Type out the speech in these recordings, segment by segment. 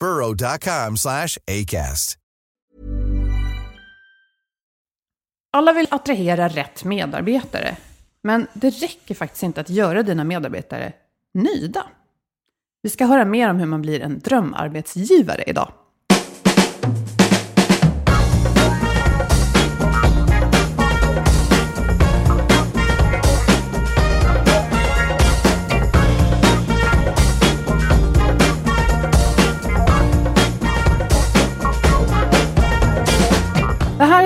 burrow.com slash ACAST. Alla vill attrahera rätt medarbetare. Men det räcker faktiskt inte att göra dina medarbetare nöjda. Vi ska höra mer om hur man blir en drömarbetsgivare idag.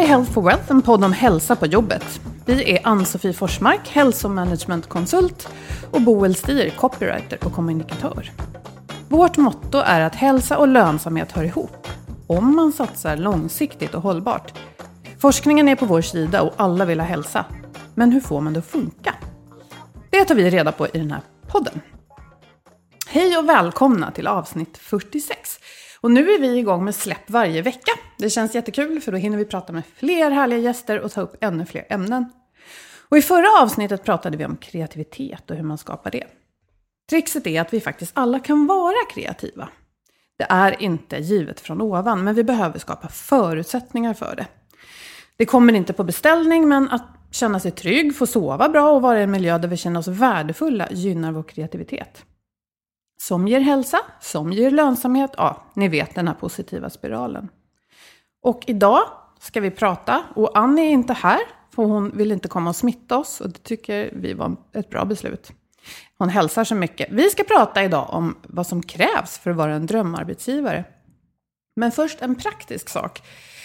Är Health for Wealth, en podd om hälsa på jobbet. Vi är Ann-Sofie Forsmark, hälsomanagementkonsult och Boel Stier, copywriter och kommunikatör. Vårt motto är att hälsa och lönsamhet hör ihop, om man satsar långsiktigt och hållbart. Forskningen är på vår sida och alla vill ha hälsa. Men hur får man det att funka? Det tar vi reda på i den här podden. Hej och välkomna till avsnitt 46. Och nu är vi igång med släpp varje vecka. Det känns jättekul för då hinner vi prata med fler härliga gäster och ta upp ännu fler ämnen. Och i förra avsnittet pratade vi om kreativitet och hur man skapar det. Trixet är att vi faktiskt alla kan vara kreativa. Det är inte givet från ovan, men vi behöver skapa förutsättningar för det. Det kommer inte på beställning, men att känna sig trygg, få sova bra och vara i en miljö där vi känner oss värdefulla gynnar vår kreativitet. Som ger hälsa, som ger lönsamhet. Ja, ni vet den här positiva spiralen. Och idag ska vi prata, och Annie är inte här, för hon vill inte komma och smitta oss. Och det tycker vi var ett bra beslut. Hon hälsar så mycket. Vi ska prata idag om vad som krävs för att vara en drömarbetsgivare. Men först en praktisk sak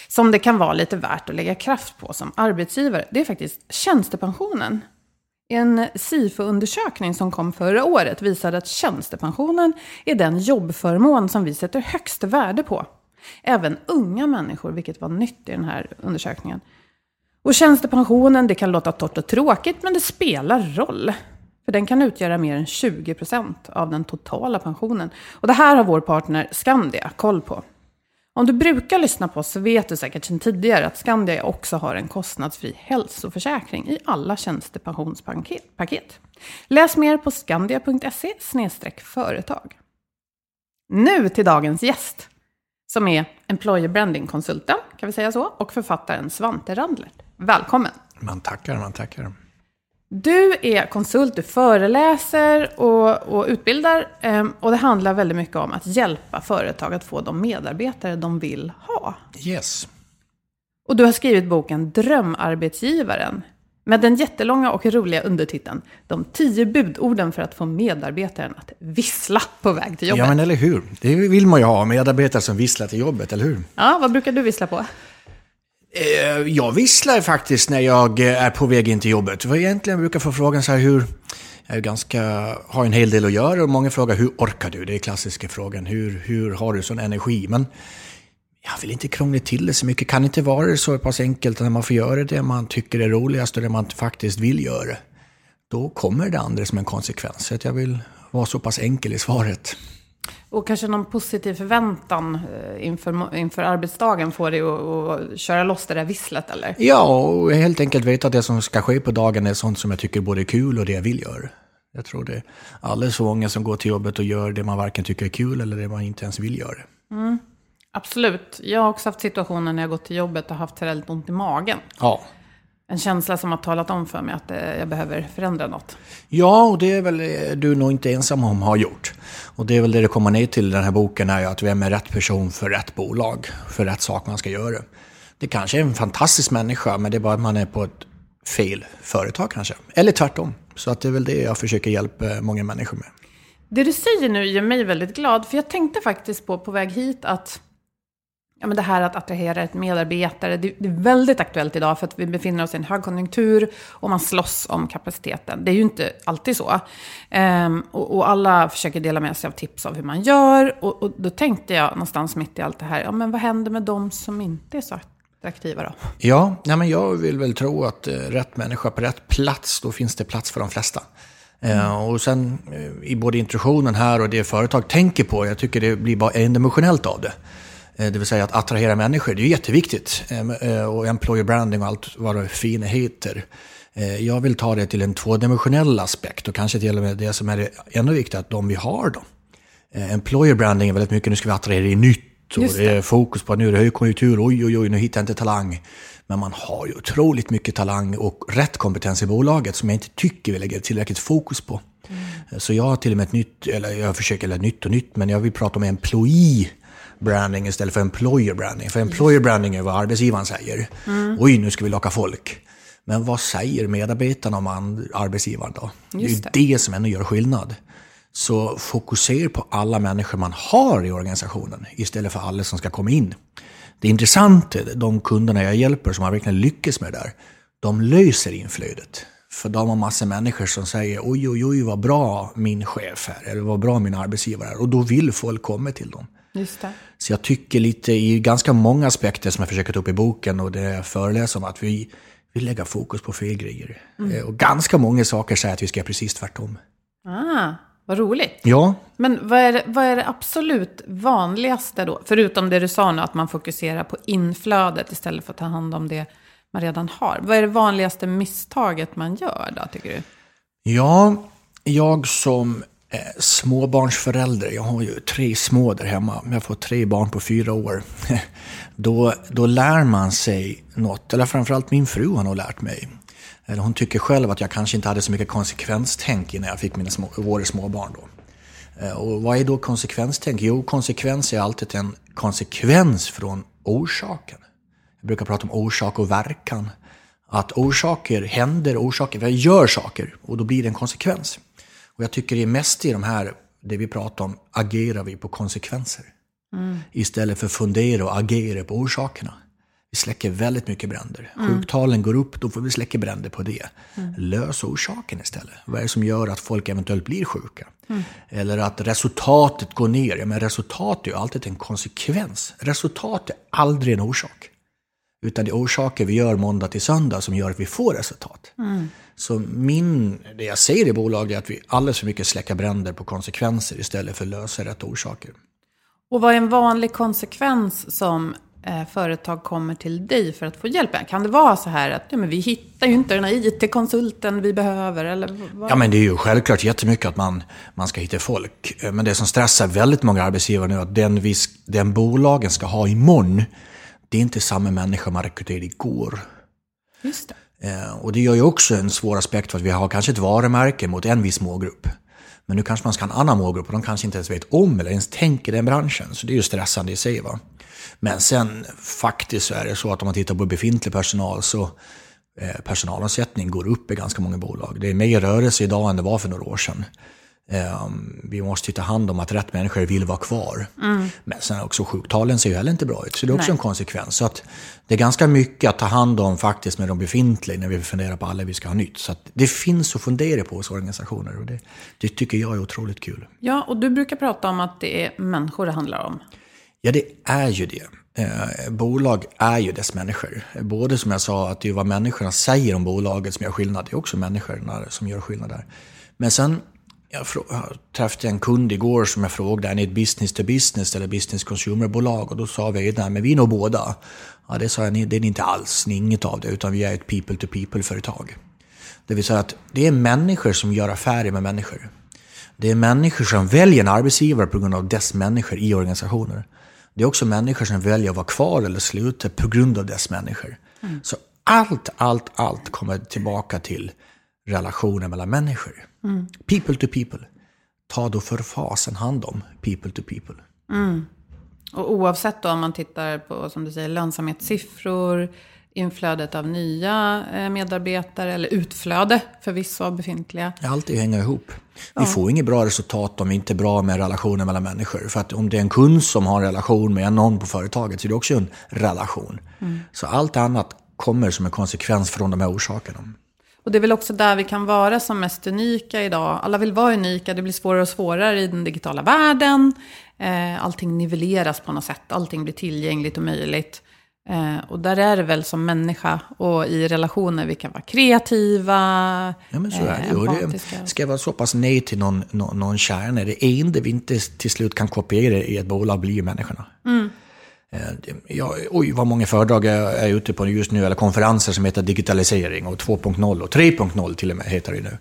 som det kan vara lite värt att lägga kraft på som arbetsgivare. Det är faktiskt tjänstepensionen. En SIFO-undersökning som kom förra året visade att tjänstepensionen är den jobbförmån som vi sätter högst värde på. Även unga människor, vilket var nytt i den här undersökningen. Och tjänstepensionen, det kan låta torrt och tråkigt, men det spelar roll. För den kan utgöra mer än 20% av den totala pensionen. Och det här har vår partner Skandia koll på. Om du brukar lyssna på oss så vet du säkert sedan tidigare att Skandia också har en kostnadsfri hälsoförsäkring i alla tjänstepensionspaket. Läs mer på skandia.se företag. Nu till dagens gäst, som är employer branding-konsulten, kan vi säga så, och författaren Svante Randlert. Välkommen! Man tackar, man tackar. Du är konsult, du föreläser och, och utbildar. ehm, Och det handlar väldigt mycket om att hjälpa företag att få de medarbetare de vill ha. Yes. Och du har skrivit boken Drömarbetsgivaren. Med den jättelånga och roliga undertiteln De tio budorden för att få medarbetaren att vissla på väg till jobbet. Ja, men eller hur? Det vill man ju ha, medarbetare som visslar till jobbet, eller hur? Ja, vad brukar du vissla på? Eh, jag visslar faktiskt när jag eh, är på väg in till jobbet. För egentligen brukar jag få frågan så här hur... är ganska, har en hel del att göra och många frågar hur orkar du? Det är klassiska frågan. Hur, hur har du sån energi? Men jag vill inte krångla till det så mycket. Kan inte vara så pass enkelt när man får göra det man tycker är roligast och det man faktiskt vill göra. Då kommer det andra som en konsekvens. Så att jag vill vara så pass enkel i svaret. Och kanske någon positiv förväntan eh, inför, inför arbetsdagen får dig att, att köra loss det där visslet, eller? Ja, och helt enkelt veta att det som ska ske på dagen är sånt som jag tycker både är kul och det jag vill göra. Jag tror det är alldeles för många som går till jobbet och gör det man varken tycker är kul eller det man inte ens vill göra. Mm. Absolut. Jag har också haft situationer när jag gått till jobbet och haft väldigt ont i magen. Ja. En känsla som har talat om för mig att eh, jag behöver förändra något. Ja, och det är väl eh, du nog inte ensam om har gjort. Och det är väl det det kommer ner till i den här boken, är att vem är rätt person för rätt bolag, för rätt sak man ska göra. Det kanske är en fantastisk människa, men det är bara att man är på ett fel företag kanske. Eller tvärtom. Så att det är väl det jag försöker hjälpa många människor med. Det du säger nu gör mig väldigt glad, för jag tänkte faktiskt på, på väg hit, att ja, men det här att attrahera ett medarbetare, det, det, är väldigt aktuellt idag för att vi befinner oss i en högkonjunktur och man slåss om kapaciteten. Det är ju inte alltid så. Ehm, och, och, alla försöker dela med sig av tips av hur man gör. Och, och, då tänkte jag någonstans mitt i allt det här, ja men vad händer med de som inte är så attraktiva då? Ja, nej, men jag vill väl tro att eh, rätt människa på rätt plats, då finns det plats för de flesta. Mm. och sen eh, i både introduktionen här och det företag tänker på, jag tycker det blir bara endimensionellt av det. Eh, det vill säga att attrahera människor, det är jätteviktigt. Eh, eh, och employer branding och allt vad det fina heter. Jag vill ta det till en tvådimensionell aspekt och kanske till och med det som är ännu viktigare, att de vi har då. Employer branding är väldigt mycket, nu ska vi attrahera i nytt och det. det är fokus på nu är det högkonjunktur, oj oj oj, nu hittar jag inte talang. Men man har ju otroligt mycket talang och rätt kompetens i bolaget som jag inte tycker vi lägger tillräckligt fokus på. Mm. Så jag har till och med ett nytt, eller jag försöker, eller nytt och nytt, men jag vill prata om employee branding istället för employer branding. För employer branding är vad arbetsgivaren säger. Mm. Oj, nu ska vi locka folk. Men vad säger medarbetarna om arbetsgivaren då? Just det är ju det som ändå gör skillnad. Så fokusera på alla människor man har i organisationen istället för alla som ska komma in. Det intressanta, de kunderna jag hjälper som har verkligen lyckats med det där, de löser inflödet. För de har massa människor som säger oj, oj, oj, vad bra min chef är, eller vad bra min arbetsgivare är. Och då vill folk komma till dem. Just det. Så jag tycker lite i ganska många aspekter som jag försöker ta upp i boken och det jag föreläser om, att vi vill lägga fokus på fel grejer. Mm. Eh, och ganska många saker säger att vi ska göra precis tvärtom. Ah, vad roligt. Ja. Men vad är, vad är det absolut vanligaste då? Förutom det du sa nu, att man fokuserar på inflödet istället för att ta hand om det man redan har. Vad är det vanligaste misstaget man gör då, tycker du? Ja, jag som eh, småbarnsförälder, jag har ju tre små där hemma, jag får tre barn på fyra år. då, då lär man sig något, eller framförallt min fru har nog lärt mig. Eller hon tycker själv att jag kanske inte hade så mycket konsekvenstänk innan jag fick mina små, våra småbarn då. Eh, och vad är då konsekvenstänk? Jo, konsekvens är alltid en konsekvens från orsaken. Jag brukar prata om orsak och verkan. Att orsaker händer, orsaker, jag gör saker och då blir det en konsekvens. Och jag tycker det är mest i de här, det vi pratar om, agerar vi på konsekvenser. Mm. Istället för att fundera och agera på orsakerna. Vi släcker väldigt mycket bränder. Mm. Sjuktalen går upp, då får vi släcka bränder på det. Mm. Lös orsaken istället. Vad är det som gör att folk eventuellt blir sjuka? Mm. Eller att resultatet går ner. Ja, men resultat är ju alltid en konsekvens. Resultat är aldrig en orsak. Utan det är orsaker vi gör måndag till söndag som gör att vi får resultat. Mm. Så min, det jag säger i bolaget är att vi alldeles för mycket släcker bränder på konsekvenser istället för lösa rätt orsaker. Och vad är en vanlig konsekvens som eh, företag kommer till dig för att få hjälp med? Kan det vara så här att ja, men vi hittar ju inte den här IT-konsulten vi behöver? Eller Ja, men det är ju självklart jättemycket att man, man ska hitta folk. Eh, men det som stressar väldigt många arbetsgivare nu är att den, vi, den bolagen ska ha imorgon, det är inte samma människa man rekryterade igår. Just det. Eh, och det gör ju också en svår aspekt för att vi har kanske ett varumärke mot en viss målgrupp. Men nu kanske man ska ha en annan målgrupp och de kanske inte ens vet om eller ens tänker den branschen. Så det är ju stressande i sig. Va? Men sen faktiskt så är det så att om man tittar på befintlig personal så eh, personalomsättning går upp i ganska många bolag. Det är mer rörelse idag än det var för några år sedan. Um, vi måste ta hand om att rätt människor vill vara kvar. Mm. Men sen också sjuktalen ser ju heller inte bra ut, så det är också Nej. en konsekvens. Så att det är ganska mycket att ta hand om faktiskt med de befintliga när vi funderar på alla vi ska ha nytt. Så det finns att fundera på hos organisationer och det, det tycker jag är otroligt kul. Ja, och du brukar prata om att det är människor det handlar om. Ja, det är ju det. Eh, bolag är ju dess människor. Både som jag sa, att det är vad människorna säger om bolaget som gör skillnad. Det är också människorna som gör skillnad där. Men sen jag träffade en kund igår som jag frågade, är ni ett business to business eller business consumer-bolag? Och då sa vi, nej men vi är nog båda. Ja, det sa jag, det är ni inte alls, ni är inget av det, utan vi är ett people to people-företag. Det vill säga att det är människor som gör affärer med människor. Det är människor som väljer en arbetsgivare på grund av dess människor i organisationer. Det är också människor som väljer att vara kvar eller sluta på grund av dess människor. Mm. Så allt, allt, allt kommer tillbaka till relationer mellan människor. Mm. People to people. Ta då för fasen hand om people to people. Mm. Och oavsett då om man tittar på, som du säger, lönsamhetssiffror, inflödet av nya eh, medarbetare eller utflöde förvisso av befintliga. Allt det hänger ihop. Vi får inget bra resultat om vi inte är bra med relationer mellan människor. För att om det är en kund som har en relation med någon på företaget så är det också en relation. Mm. Så allt annat kommer som en konsekvens från de här orsakerna. Och det är väl också där vi kan vara som mest unika idag. Alla vill vara unika, det blir svårare och svårare i den digitala världen. Eh, allting nivelleras på något sätt, allting blir tillgängligt och möjligt. Eh, och där är det väl som människa och i relationer vi kan vara kreativa, Ja men så är det. Och det ska vara så pass nej till någon, någon, någon kärna. Det enda vi inte till slut kan kopiera i ett bolag blir ju människorna. Mm. Eh, ja, oj, vad många föredrag jag är ute på just nu, eller konferenser som heter digitalisering och 2.0 och 3.0 till och med heter det nu.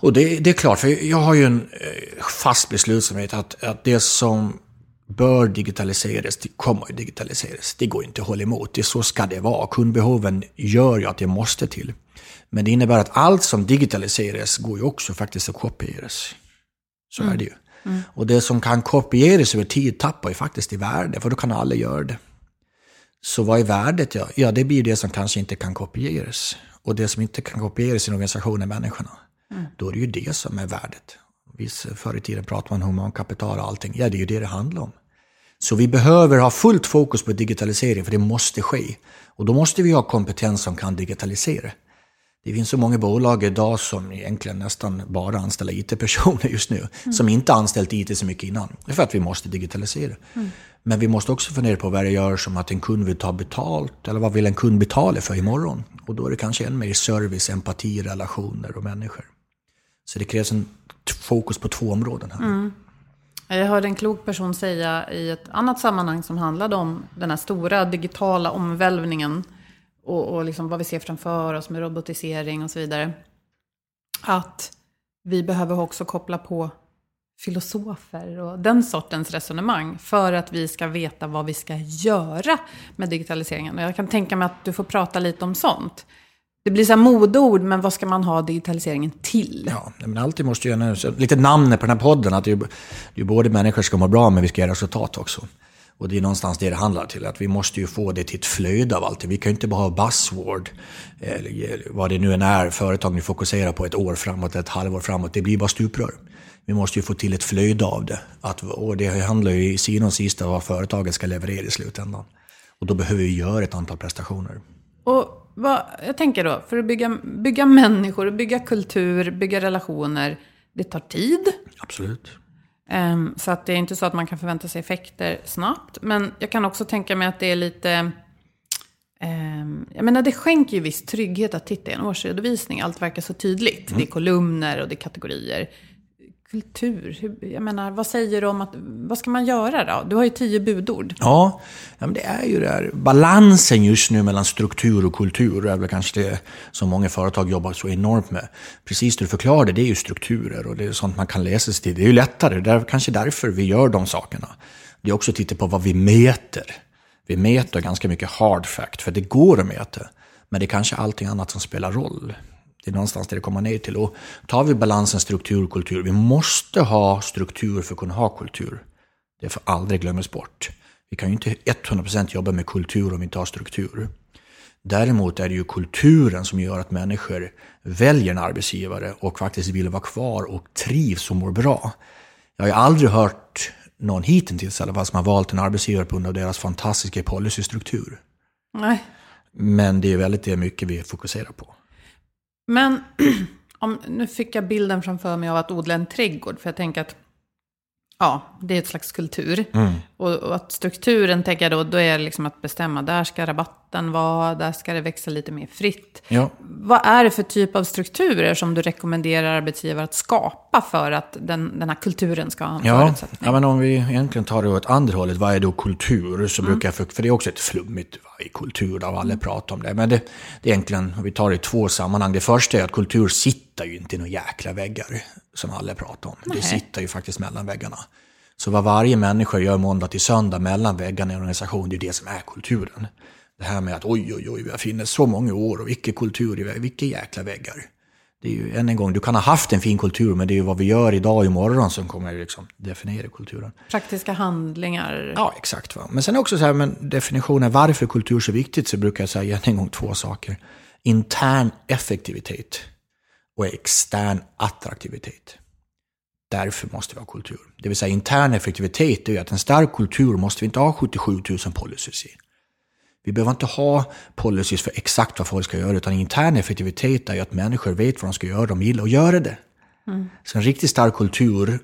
Och det, det, är klart, för jag har ju en eh, fast beslutsamhet att, att det som bör digitaliseras, det kommer att digitaliseras. Det går inte att hålla emot, det så ska det vara. Kundbehoven gör ju att det måste till. Men det innebär att allt som digitaliseras går ju också faktiskt att kopieras. Så mm. är det ju. Mm. Och det som kan kopieras över tid tappar ju faktiskt i värde, för då kan alla göra det. Så vad är värdet? Ja, ja det blir det som kanske inte kan kopieras. Och det som inte kan kopieras i en organisation är människorna. Mm. Då är det ju det som är värdet. Visst, förr i tiden pratade man om humankapital och allting. Ja, det är ju det det handlar om. Så vi behöver ha fullt fokus på digitalisering, för det måste ske. Och då måste vi ha kompetens som kan digitalisera. Det finns så många bolag idag som egentligen nästan bara anställer IT-personer just nu. Mm. Som inte anställt IT så mycket innan. Det är för att vi måste digitalisera. Mm. Men vi måste också fundera på vad det gör som att en kund vill ta betalt. Eller vad vill en kund betala för imorgon? Och då är det kanske än mer service, empati, relationer och människor. Så det krävs en fokus på två områden här. Mm. Jag hörde en klok person säga i ett annat sammanhang som handlade om den här stora digitala omvälvningen och, och liksom vad vi ser framför oss med robotisering och så vidare. Att vi behöver också koppla på filosofer och den sortens resonemang för att vi ska veta vad vi ska göra med digitaliseringen. Och jag kan tänka mig att du får prata lite om sånt. Det blir så här modord, men vad ska man ha digitaliseringen till? Ja, men alltid måste ju... Lite namnet på den här podden, att det är, det är både människor ska må bra, men vi ska göra resultat också. Och det är någonstans det det handlar till, att vi måste ju få det till ett flöde av allting. Vi kan ju inte bara ha buzzword, eller vad det nu än är företag nu fokuserar på ett år framåt, ett halvår framåt. Det blir bara stuprör. Vi måste ju få till ett flöde av det. Att, och det handlar ju i sidan och sista vad företaget ska leverera i slutändan. Och då behöver vi göra ett antal prestationer. Och vad, jag tänker då, för att bygga, bygga människor, bygga kultur, bygga relationer, det tar tid. Absolut. Um, så att det är inte så att man kan förvänta sig effekter snabbt. Men jag kan också tänka mig att det är lite... Um, jag menar, det skänker ju viss trygghet att titta i en årsredovisning. Allt verkar så tydligt. Mm. Det är kolumner och det är kategorier kultur? Jag menar, vad säger du om att, vad ska man göra då? Du har ju tio budord. Ja, men det är ju det här balansen just nu mellan struktur och kultur. Det är väl kanske det som många företag jobbar så enormt med. Precis det du förklarade, det är ju strukturer och det är sånt man kan läsa sig till. Det är ju lättare, det är kanske därför vi gör de sakerna. Det är också att titta på vad vi mäter. Vi mäter ganska mycket hard fact, för det går att mäta. Men det är kanske allting annat som spelar roll. Det är någonstans där det kommer ner till. Och tar vi balansen struktur och kultur, vi måste ha struktur för att kunna ha kultur. Det får aldrig glömmas bort. Vi kan ju inte 100% jobba med kultur om vi inte har struktur. Däremot är det ju kulturen som gör att människor väljer en arbetsgivare och faktiskt vill vara kvar och trivs och mår bra. Jag har ju aldrig hört någon hittills i alla fall som har valt en arbetsgivare på grund av deras fantastiska policystruktur. Nej. Men det är väldigt det mycket vi fokuserar på. Men om, nu fick jag bilden framför mig av att odla en trädgård. För jag tänker att ja, det är ett slags kultur. Mm. Och, och att strukturen, tänker jag då, då är liksom att bestämma. Där ska rabatten vara, där ska det växa lite mer fritt. Ja. Vad är det för typ av strukturer som du rekommenderar arbetsgivare att skapa för att den, den här kulturen ska ha en Ja, förutsättning? ja, men om vi egentligen tar det åt andra hållet, vad är då kultur? Så brukar jag, för, för det är också ett flummigt, vad är kultur? Av alla pratar om det. Men det, det är egentligen, om vi tar det i två sammanhang. Det första är att kultur sitter ju inte i några jäkla väggar, som alla pratar om. Det sitter ju faktiskt mellan väggarna. Så vad varje människa gör måndag till söndag mellan väggarna i en organisation, det är det som är kulturen. Det här med att oj, oj, oj, vi har funnits så många år och vilken kultur, vilka jäkla väggar. Det är ju än en gång, du kan ha haft en fin kultur, men det är ju vad vi gör idag och imorgon som kommer liksom definiera kulturen. Praktiska handlingar. Ja, exakt. Va? Men sen också så här, men definitionen varför kultur är så viktigt, så brukar jag säga än en gång två saker. Intern effektivitet och extern attraktivitet. Därför måste vi ha kultur. Det vill säga intern effektivitet är ju att en stark kultur måste vi inte ha 77 000 policies i. Vi behöver inte ha policies för exakt vad folk ska göra, utan intern effektivitet är ju att människor vet vad de ska göra, de gillar att göra det. Så en riktigt stark kultur,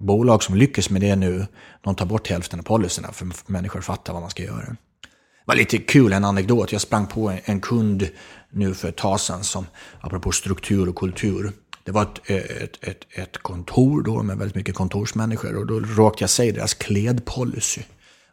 bolag som lyckas med det nu, de tar bort hälften av policyerna för människor fattar vad man ska göra. Det var lite kul, en anekdot. Jag sprang på en, en kund nu för ett tag sedan som, apropå struktur och kultur, det var ett, eh, ett, ett, ett kontor då med väldigt mycket kontorsmänniskor och då råkade jag säga deras klädpolicy.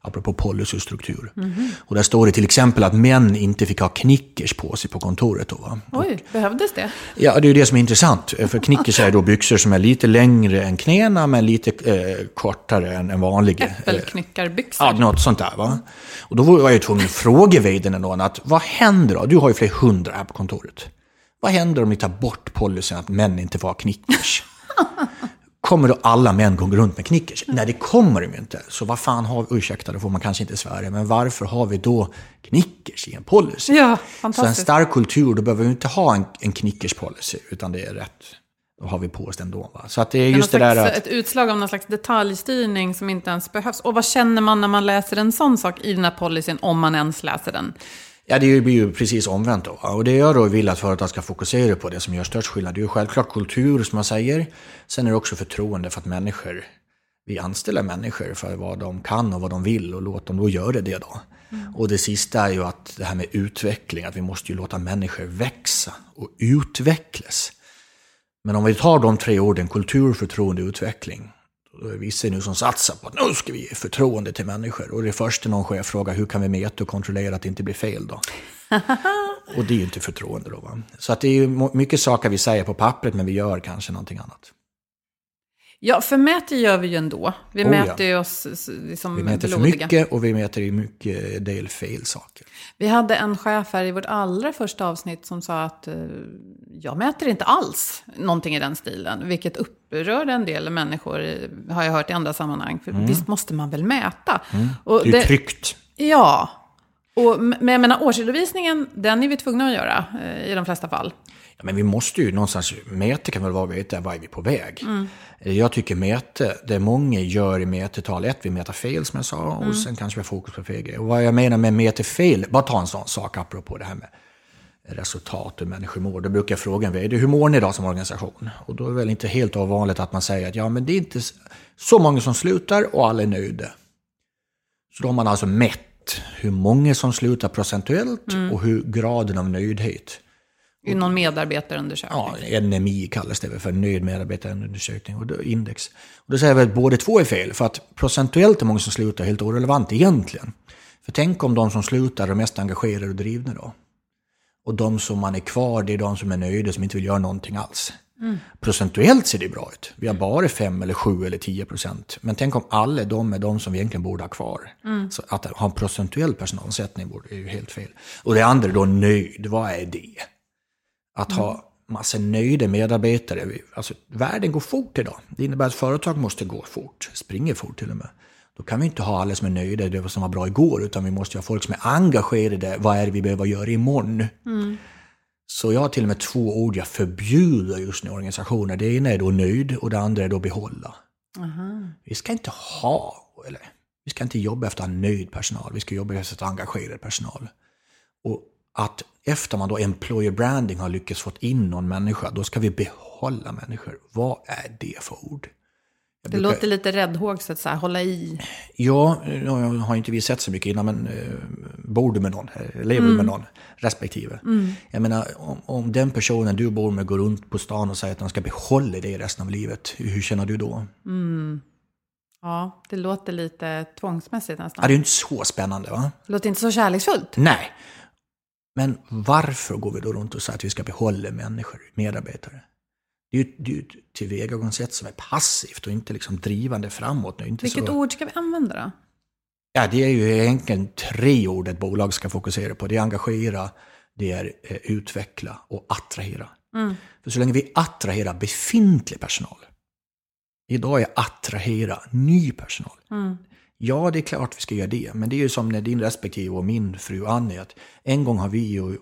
Apropå policy och struktur. Och där står det till exempel att män inte fick ha knickers på sig på kontoret. Då, va? Oj, behövdes det? Ja, det är ju det som är intressant. För knickers är då byxor som är lite längre än knäna men lite eh, kortare än en vanlig. eh, Äppelknyckarbyxor. Ja, något sånt där va. Och då var jag ju tvungen att fråga vdn någon att vad händer då? Du har ju flera hundra här på kontoret. Vad händer om ni tar bort policyn att män inte får ha knickers? Kommer då alla män gå runt med knickers? Nej, det kommer de ju inte. Så vad fan har vi, ursäkta, det får man kanske inte svära, men varför har vi då knickers i en policy? Ja, Så en stark kultur, då behöver vi inte ha en, en knickers-policy, utan det är rätt. Då har vi på oss det ändå. Va? Så att det är just det där att... Ett utslag av någon slags detaljstyrning som inte ens behövs. Och vad känner man när man läser en sån sak i den här policyn, om man ens läser den? Ja, det blir ju precis omvänt då. Och det jag då vill att företag ska fokusera på, det som gör störst skillnad, det är ju självklart kultur som jag säger. Sen är det också förtroende för att människor, vi anställer människor för vad de kan och vad de vill och låt dem då göra det då. Och det sista är ju att det här med utveckling, att vi måste ju låta människor växa och utvecklas. Men om vi tar de tre orden, kultur, förtroende och utveckling, är det vissa nu som satsar på att nu ska vi ge förtroende till människor. Och det första någon chef frågar, hur kan vi mäta och kontrollera att det inte blir fel då? och det är ju inte förtroende då. Va? Så att det är ju mycket saker vi säger på pappret, men vi gör kanske någonting annat. Ja, för mäter gör vi ju ändå. Vi Oh, ja. mäter ju oss liksom Vi mäter för mycket och vi mäter i mycket del fel saker. Vi hade en chef här i vårt allra första avsnitt som sa att eh, jag mäter inte alls någonting i den stilen. Vilket upprörde en del människor, eh, har jag hört i andra sammanhang. För visst måste man väl mäta? Och Mm. Det är ju tryggt. Ja. Och, men jag menar, årsredovisningen, den är vi tvungna att göra eh, i de flesta fall. Men vi måste ju någonstans, mäte kan väl vara veta var är vi på väg. Jag tycker mäte, det många gör i mätetal, ett, vi mäter fel som jag sa, och sen kanske vi har fokus på fel grej. Och vad jag menar med mäter fel, bara ta en sån sak apropå det här med resultat och människor mår. Då brukar jag fråga en vd, hur mår ni idag som organisation? Och då är det väl inte helt ovanligt att man säger att ja, men det är inte så många som slutar och alla är nöjda. Så då har man alltså mätt hur många som slutar procentuellt och hur graden av nöjdhet. I någon medarbetarundersökning. Ja, NMI kallas det för nöjd medarbetarundersökning och då, index. Och då säger väl att båda två är fel, för att procentuellt är många som slutar helt orelevant egentligen. För tänk om de som slutar är mest engagerade och drivna då. Och de som man är kvar, det är de som är nöjda, som inte vill göra någonting alls. Procentuellt ser det bra ut. Vi har bara 5 eller 7 eller 10 procent. Men tänk om alla de är de som vi egentligen borde ha kvar. Så att ha en procentuell personalomsättning borde- är ju helt fel. Och det andra då, nöjd, vad är det? Att ha massa nöjda medarbetare. Alltså, världen går fort idag. Det innebär att företag måste gå fort, springer fort till och med. Då kan vi inte ha alla som är nöjda, det som var bra igår, utan vi måste ha folk som är engagerade. Vad är det vi behöver göra imorgon? Så jag har till och med två ord jag förbjuder just nu i organisationer. Det ena är då nöjd och det andra är då behålla. Vi ska inte ha, eller vi ska inte jobba efter nöjd personal, vi ska jobba efter engagerad personal. Och att efter man då employer branding har lyckats få in någon människa, då ska vi behålla människor. Vad är det för ord? Jag Det brukar- låter lite räddhågset, så här, hålla i. Ja, nu har inte vi sett så mycket innan, men eh, bor du med någon, eh, lever du med någon, respektive. Jag menar, om, om den personen du bor med går runt på stan och säger att de ska behålla dig resten av livet, hur, känner du då? Ja, det låter lite tvångsmässigt nästan. Ja, det är inte så spännande, va? Det låter inte så kärleksfullt. Nej. Men varför går vi då runt och säger att vi ska behålla människor, medarbetare? Det är ju det är ju ett tillvägagångssätt som är passivt och inte liksom drivande framåt. Det inte Vilket så... ord ska vi använda då? Ja, det är ju egentligen tre ord ett bolag ska fokusera på. Det är engagera, det är eh, utveckla och attrahera. För så länge vi attraherar befintlig personal. Idag är attrahera ny personal. Ja, det är klart vi ska göra det. Men det är ju som när din respektive och min fru Annie, att en gång har vi ju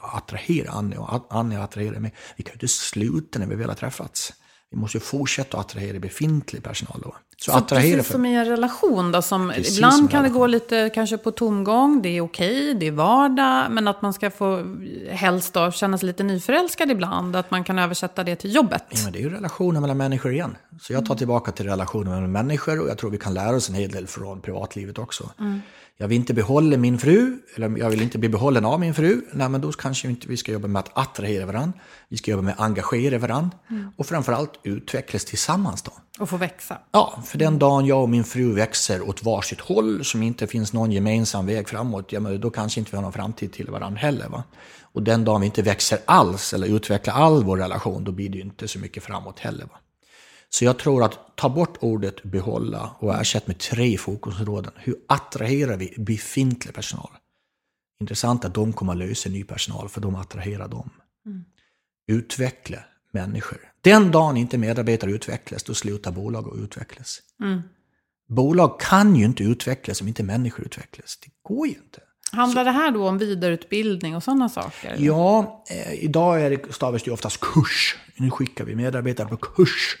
attraherat Annie och Annie attraherar mig. Vi kan ju inte sluta när vi väl har träffats. Vi måste ju fortsätta att attrahera befintlig personal då. Så, Så attrahera precis som i en relation då, som Precis ibland kan det gå lite kanske på tomgång, det är okej, det är vardag, men att man ska få helst då känna sig lite nyförälskad ibland, att man kan översätta det till jobbet. Ja, men det är ju relationer mellan människor igen. Så jag tar tillbaka till relationer mellan människor och jag tror vi kan lära oss en hel del från privatlivet också. Jag vill inte behålla min fru, eller jag vill inte bli behållen av min fru. Nej, men då kanske inte vi ska jobba med att attrahera varandra. Vi ska jobba med att engagera varandra. Och framförallt utvecklas tillsammans då. Och få växa. Ja, för den dagen jag och min fru växer åt varsitt håll som inte finns någon gemensam väg framåt, ja, men då kanske inte vi har någon framtid till varandra heller. Va? Och den dagen vi inte växer alls eller utvecklar all vår relation, då blir det ju inte så mycket framåt heller. Va? Så jag tror att ta bort ordet behålla och ersätt med tre fokusområden. Hur attraherar vi befintlig personal? Intressant att de kommer att lösa ny personal för de attraherar dem. Utveckla människor. Den dagen inte medarbetare utvecklas, då slutar bolag att utvecklas. Bolag kan ju inte utvecklas om inte människor utvecklas. Det går ju inte. Handlar det här då om vidareutbildning och sådana saker? Ja, eh, idag är det, stavas det oftast kurs. Nu skickar vi medarbetare på kurs.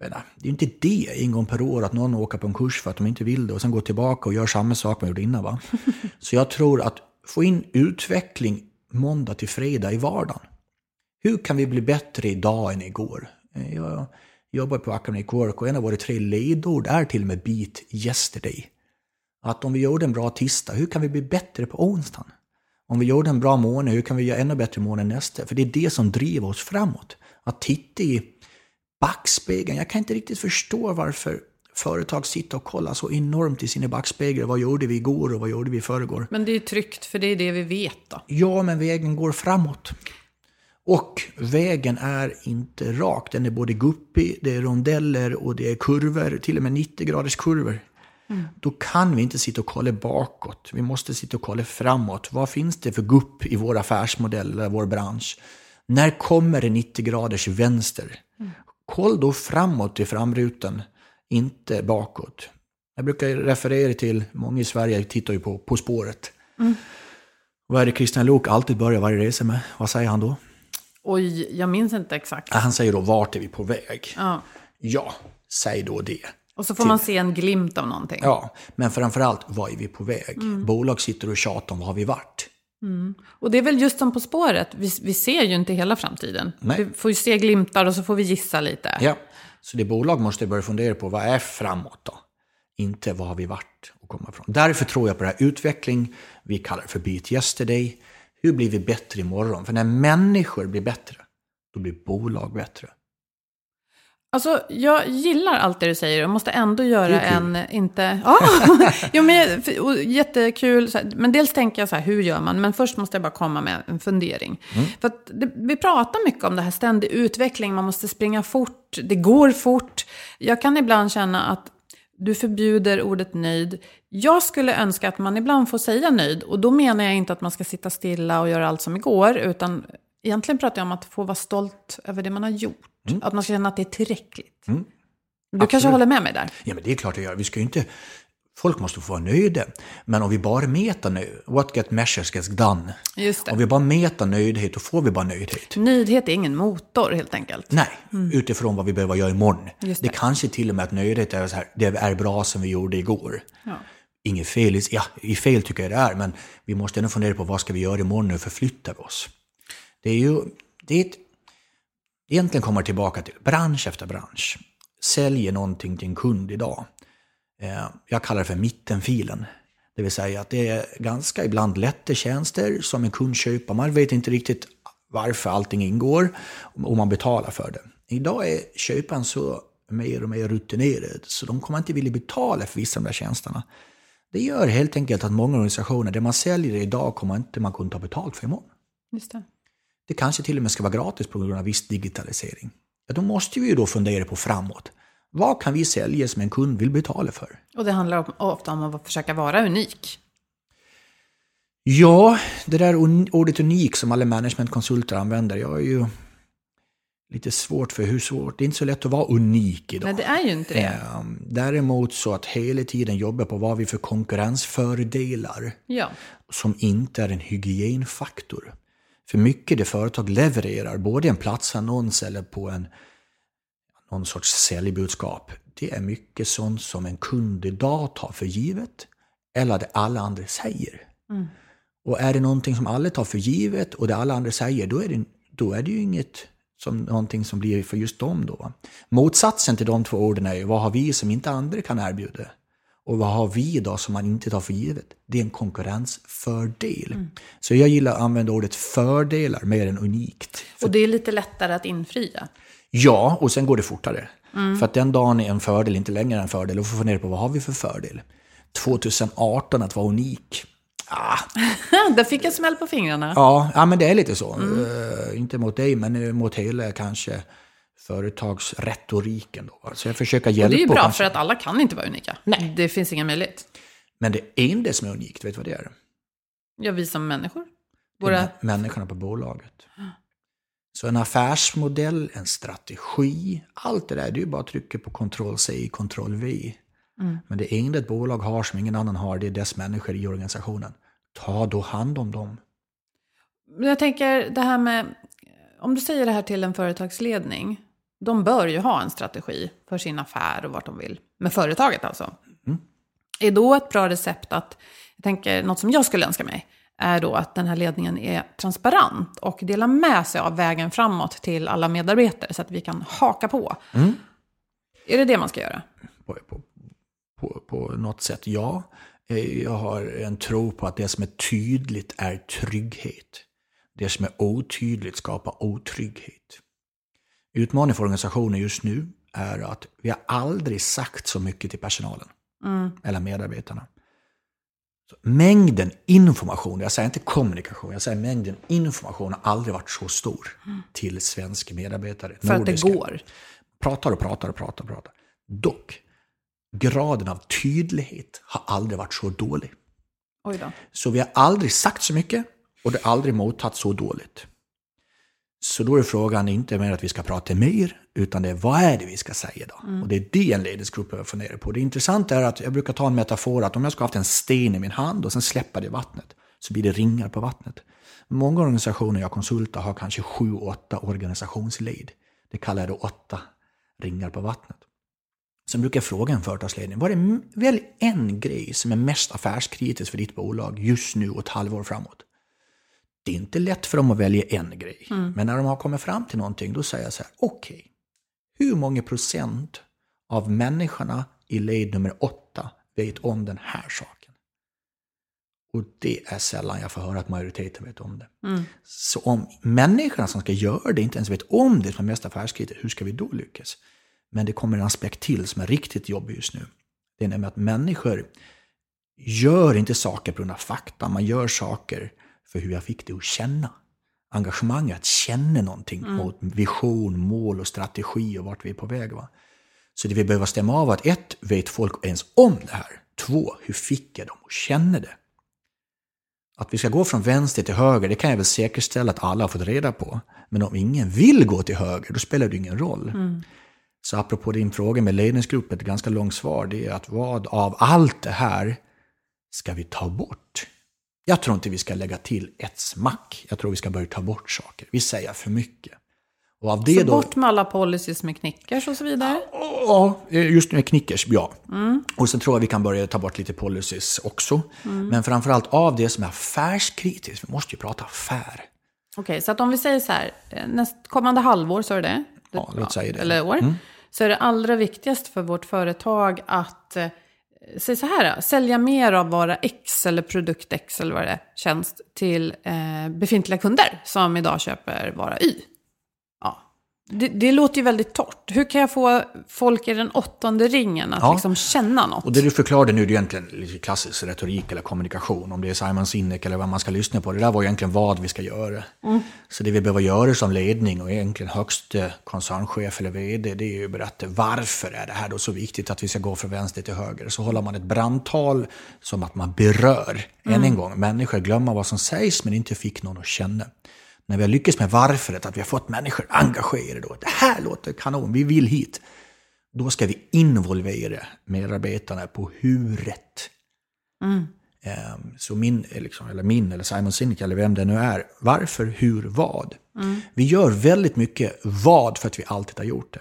Menar, det är ju inte det en gång per år att någon åker på en kurs för att de inte vill det och sen går tillbaka och gör samma sak man gjorde innan. Va? Så jag tror att få in utveckling måndag till fredag i vardagen. Hur kan vi bli bättre idag än igår? Eh, Jag jobbar på Academic Work och en av våra tre ledord är till och med Beat Yesterday. Att om vi gjorde en bra tisdag, hur kan vi bli bättre på onsdagen? Om vi gjorde en bra månad, hur kan vi göra ännu bättre månad nästa? För det är det som driver oss framåt. Att titta i backspegeln. Jag kan inte riktigt förstå varför företag sitter och kollar så enormt i sina backspeglar. Vad gjorde vi igår och vad gjorde vi i förrgår? Men det är tryggt, för det är det vi vet då. Ja, men vägen går framåt. Och vägen är inte rak. Den är både guppig, det är rondeller och det är kurvor, till och med 90 graders kurvor. Då kan vi inte sitta och kolla bakåt. Vi måste sitta och kolla framåt. Vad finns det för gupp i vår affärsmodell eller vår bransch? När kommer det 90 graders vänster? Koll då framåt i framrutan, inte bakåt. Jag brukar referera till, många i Sverige tittar ju på På spåret. Vad är det Christian Lok alltid börjar varje resa med? Vad säger han då? Oj, jag minns inte exakt. Han säger då, vart är vi på väg? Ja. Ja, säg då det. Och så får man se en glimt av någonting. Ja, men framförallt, vad är vi på väg? Bolag sitter och tjatar om vad har vi varit? Och det är väl just som På spåret, vi, vi ser ju inte hela framtiden. Nej. Vi får ju se glimtar och så får vi gissa lite. Ja, så det bolag måste börja fundera på, vad är framåt då? Inte vad har vi varit och komma ifrån. Därför tror jag på det här utveckling, vi kallar det för Beat Yesterday. Hur blir vi bättre imorgon? För när människor blir bättre, då blir bolag bättre. Alltså, jag gillar allt det du säger och måste ändå göra en, inte... Ja, jo, men för- jättekul. Så här, men dels tänker jag så här, hur gör man? Men först måste jag bara komma med en fundering. För att det, vi pratar mycket om det här ständig utveckling, man måste springa fort, det går fort. Jag kan ibland känna att du förbjuder ordet nöjd. Jag skulle önska att man ibland får säga nöjd. Och då menar jag inte att man ska sitta stilla och göra allt som igår. Utan egentligen pratar jag om att få vara stolt över det man har gjort. Att man ska känna att det är tillräckligt. Du kanske Absolut. håller med mig där? Ja, men det är klart jag gör. Vi ska inte... Folk måste få vara nöjda. Men om vi bara mäter nu, what get measures gets done. Just det. Om vi bara mäter nöjdhet, då får vi bara nöjdhet. Nöjdhet är ingen motor helt enkelt. Nej, utifrån vad vi behöver göra imorgon. Just det. det. kanske till och med att nöjdhet är så här, det är bra som vi gjorde igår. Ja. Inget fel, ja, i fel tycker jag det är, men vi måste ändå fundera på vad ska vi göra imorgon, nu förflyttar vi oss. Det är ju, det är ett, egentligen kommer det tillbaka till bransch efter bransch. Säljer någonting till en kund idag. Eh, jag kallar det för mittenfilen. Det vill säga att det är ganska ibland lätta tjänster som en kund köper. Man vet inte riktigt varför allting ingår och man betalar för det. Idag är köparen så mer och mer rutinerad så de kommer inte vilja betala för vissa av de där tjänsterna. Det gör helt enkelt att många organisationer, det man säljer idag kommer inte man kunna ta betalt för imorgon. Just det. Det kanske till och med ska vara gratis på grund av viss digitalisering. Ja, då måste vi ju då fundera på framåt. Vad kan vi sälja som en kund vill betala för? Och det handlar om- ofta om att försöka vara unik. Ja, det där ordet unik som alla managementkonsulter använder, jag är ju lite svårt för hur svårt, det är inte så lätt att vara unik idag. Nej, det är ju inte det. Ehm, Däremot så att hela tiden jobba på vad vi för konkurrensfördelar Ja. som inte är en hygienfaktor. För mycket det företag levererar, både en platsannons eller på en någon sorts säljbudskap, det är mycket sånt som en kund idag tar för givet eller det alla andra säger. Och är det någonting som alla tar för givet och det alla andra säger, då är det, då är det ju inget som någonting som blir för just dem då. Motsatsen till de två orden är ju, vad har vi som inte andra kan erbjuda? Och vad har vi då som man inte tar för givet? Det är en konkurrensfördel. Så jag gillar att använda ordet fördelar mer än unikt. Och det är lite lättare att infria. Ja, och sen går det fortare. För att den dagen är en fördel inte längre en fördel. Och får fundera på vad har vi för fördel? 2018 att vara unik. Ah, Där fick jag smäll på fingrarna. ja, ja, men det är lite så. Eh, inte mot dig, men mot hela kanske företagsretoriken. Då. Så jag försöker Och hjälpa. det är ju bra kanske. för att alla kan inte vara unika. Nej. Det finns ingen möjlighet. Men det enda som är unikt, vet du vad det är? Ja, vi som människor. Det är Våra... mä- människorna på bolaget. Så en affärsmodell, en strategi, allt det där, det är ju bara att trycka på Ctrl-C, Ctrl-V. Men det enda ett bolag har som ingen annan har, det är dess människor i organisationen. Ta då hand om dem. Men Jag tänker det här med, om du säger det här till en företagsledning, de bör ju ha en strategi för sin affär och vart de vill. Med företaget alltså. Är då ett bra recept att, jag tänker något som jag skulle önska mig, är då att den här ledningen är transparent och delar med sig av vägen framåt till alla medarbetare så att vi kan haka på. Är det det man ska göra? På, på, på, på något sätt, ja. Eh, Jag har en tro på att det som är tydligt är trygghet. Det som är otydligt skapar otrygghet. Utmaningen för organisationen just nu är att vi har aldrig sagt så mycket till personalen. Eller medarbetarna. Så mängden information, jag säger inte kommunikation, jag säger mängden information har aldrig varit så stor till svenska medarbetare. För att det nordiska. går. Pratar och pratar och pratar och pratar. Dock, graden av tydlighet har aldrig varit så dålig. Oj då. Så vi har aldrig sagt så mycket och det har aldrig mottagits så dåligt. Så då är frågan inte mer att vi ska prata mer, utan det är vad är det vi ska säga då? Och det är det en ledningsgrupp behöver fundera på. Det intressanta är att jag brukar ta en metafor att om jag ska ha haft en sten i min hand och sen släppa det i vattnet, så blir det ringar på vattnet. Många organisationer jag konsultar har kanske sju, åtta organisationsled. Det kallar jag då åtta ringar på vattnet. Sen brukar jag fråga en företagsledning, vad är väl en grej som är mest affärskritisk för ditt bolag just nu och ett halvår framåt? Det är inte lätt för dem att välja en grej. Men när de har kommit fram till någonting, då säger jag så här, okej, hur många procent av människorna i led nummer åtta vet om den här saken? Och det är sällan jag får höra att majoriteten vet om det. Så om människorna som ska göra det inte ens vet om det som är mest affärskritiskt, hur ska vi då lyckas? Men det kommer en aspekt till som är riktigt jobbig just nu. Det är nämligen att människor gör inte saker på grund av fakta, man gör saker för hur jag fick det att känna. Engagemang att känna någonting mot vision, mål och strategi och vart vi är på väg. Va? Så det vi behöver stämma av är att ett, vet folk ens om det här? Två, hur fick jag dem att känna det? Att vi ska gå från vänster till höger, det kan jag väl säkerställa att alla har fått reda på. Men om ingen vill gå till höger, då spelar det ingen roll. Så apropå din fråga med ledningsgrupp, ett ganska långt svar, det är att vad av allt det här ska vi ta bort? Jag tror inte vi ska lägga till ett smack. Jag tror vi ska börja ta bort saker. Vi säger för mycket. Och av det Så då... bort med alla policies med knickers och så vidare. Ja, just med knickers, ja. Och sen tror jag vi kan börja ta bort lite policies också. Men framförallt av det som är affärskritiskt. Vi måste ju prata affär. Okej, så att om vi säger så här, eh, nästkommande halvår, så är det? Ja, låt säga det. Mm. Eller år. Så är det allra viktigast för vårt företag att, eh, säg så här, då, sälja mer av vara X eller produkt X eller vad det är, tjänst till eh, befintliga kunder som idag köper vara Y. Det, det låter ju väldigt torrt. Hur kan jag få folk i den åttonde ringen att Ja. liksom känna något? Och det du förklarade nu, det är egentligen lite klassisk retorik eller kommunikation. Om det är Simon Sinek eller vad man ska lyssna på. Det där var egentligen vad vi ska göra. Så det vi behöver göra som ledning och egentligen högste koncernchef eller vd, det är ju att berätta varför är det här då så viktigt att vi ska gå från vänster till höger. Så håller man ett brandtal som att man berör, än en gång, människor glömmer vad som sägs men inte fick någon att känna. När vi har lyckats med varföret, att vi har fått människor engagerade då, det här låter kanon, vi vill hit. Då ska vi involvera medarbetarna på huret. Ehm, Så min, eh, liksom, eller min, eller Simon Sinek, eller vem det nu är, varför, hur, vad? Vi gör väldigt mycket vad för att vi alltid har gjort det.